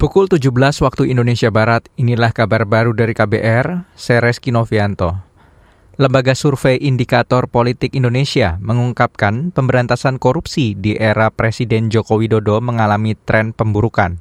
Pukul 17 waktu Indonesia Barat, inilah kabar baru dari KBR, saya Reski Novianto. Lembaga Survei Indikator Politik Indonesia mengungkapkan pemberantasan korupsi di era Presiden Joko Widodo mengalami tren pemburukan.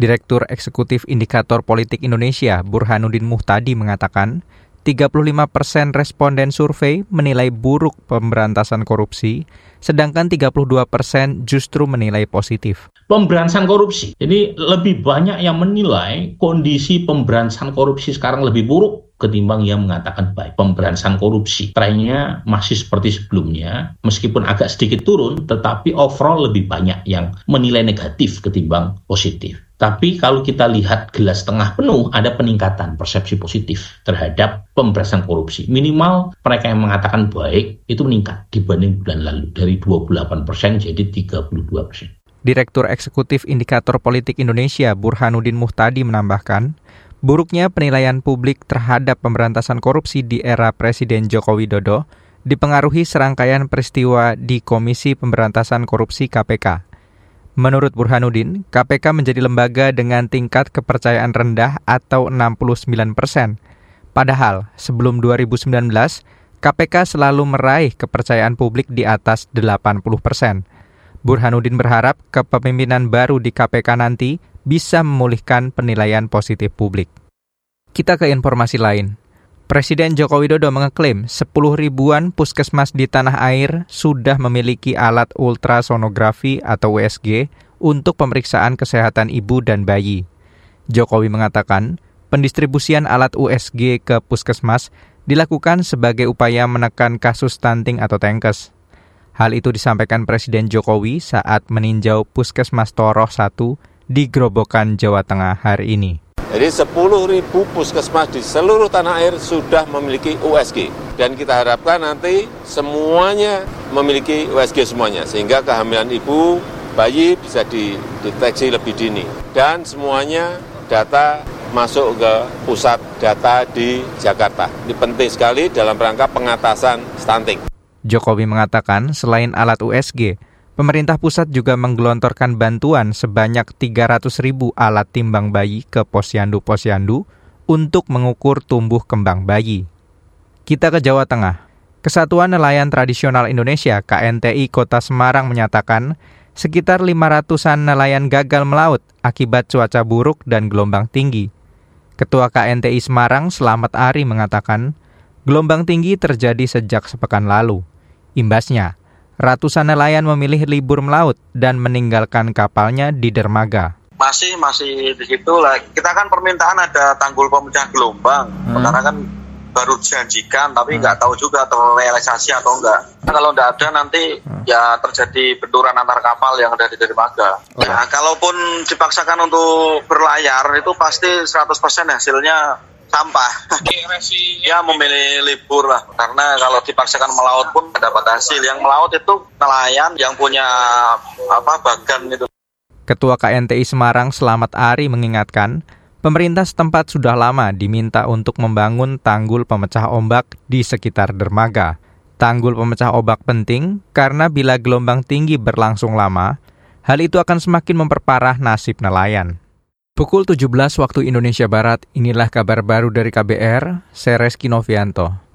Direktur Eksekutif Indikator Politik Indonesia, Burhanuddin Muhtadi mengatakan, 35 persen responden survei menilai buruk pemberantasan korupsi, sedangkan 32 persen justru menilai positif. Pemberantasan korupsi, ini lebih banyak yang menilai kondisi pemberantasan korupsi sekarang lebih buruk ketimbang yang mengatakan baik. Pemberantasan korupsi, trennya masih seperti sebelumnya, meskipun agak sedikit turun, tetapi overall lebih banyak yang menilai negatif ketimbang positif. Tapi kalau kita lihat gelas tengah penuh, ada peningkatan persepsi positif terhadap pemberantasan korupsi. Minimal mereka yang mengatakan baik itu meningkat dibanding bulan lalu dari 28 persen jadi 32 persen. Direktur Eksekutif Indikator Politik Indonesia Burhanuddin Muhtadi menambahkan, buruknya penilaian publik terhadap pemberantasan korupsi di era Presiden Joko Widodo dipengaruhi serangkaian peristiwa di Komisi Pemberantasan Korupsi KPK. Menurut Burhanuddin, KPK menjadi lembaga dengan tingkat kepercayaan rendah atau 69 persen. Padahal, sebelum 2019, KPK selalu meraih kepercayaan publik di atas 80 persen. Burhanuddin berharap kepemimpinan baru di KPK nanti bisa memulihkan penilaian positif publik. Kita ke informasi lain. Presiden Joko Widodo mengeklaim 10 ribuan puskesmas di tanah air sudah memiliki alat ultrasonografi atau USG untuk pemeriksaan kesehatan ibu dan bayi. Jokowi mengatakan, pendistribusian alat USG ke puskesmas dilakukan sebagai upaya menekan kasus stunting atau tengkes. Hal itu disampaikan Presiden Jokowi saat meninjau Puskesmas Toroh 1 di Grobokan, Jawa Tengah hari ini. Jadi 10 ribu puskesmas di seluruh tanah air sudah memiliki USG. Dan kita harapkan nanti semuanya memiliki USG semuanya. Sehingga kehamilan ibu, bayi bisa dideteksi lebih dini. Dan semuanya data masuk ke pusat data di Jakarta. Ini penting sekali dalam rangka pengatasan stunting. Jokowi mengatakan selain alat USG, Pemerintah pusat juga menggelontorkan bantuan sebanyak 300 ribu alat timbang bayi ke posyandu-posyandu untuk mengukur tumbuh kembang bayi. Kita ke Jawa Tengah. Kesatuan Nelayan Tradisional Indonesia KNTI Kota Semarang menyatakan sekitar 500-an nelayan gagal melaut akibat cuaca buruk dan gelombang tinggi. Ketua KNTI Semarang Selamat Ari mengatakan, gelombang tinggi terjadi sejak sepekan lalu. Imbasnya, ratusan nelayan memilih libur melaut dan meninggalkan kapalnya di dermaga. Masih masih di situ lah. Kita kan permintaan ada tanggul pemecah gelombang. Hmm. Karena kan baru dijanjikan tapi nggak hmm. tahu juga terrealisasi atau enggak. Nah, kalau nggak ada nanti hmm. ya terjadi benturan antar kapal yang ada di dermaga. Oh. Nah, kalaupun dipaksakan untuk berlayar itu pasti 100% hasilnya sampah. ya memilih libur lah karena kalau dipaksakan melaut pun tidak dapat hasil. Yang melaut itu nelayan yang punya apa bagan itu. Ketua KNTI Semarang Selamat Ari mengingatkan, pemerintah setempat sudah lama diminta untuk membangun tanggul pemecah ombak di sekitar dermaga. Tanggul pemecah ombak penting karena bila gelombang tinggi berlangsung lama, hal itu akan semakin memperparah nasib nelayan. Pukul 17 waktu Indonesia Barat, inilah kabar baru dari KBR, saya Reski Novianto.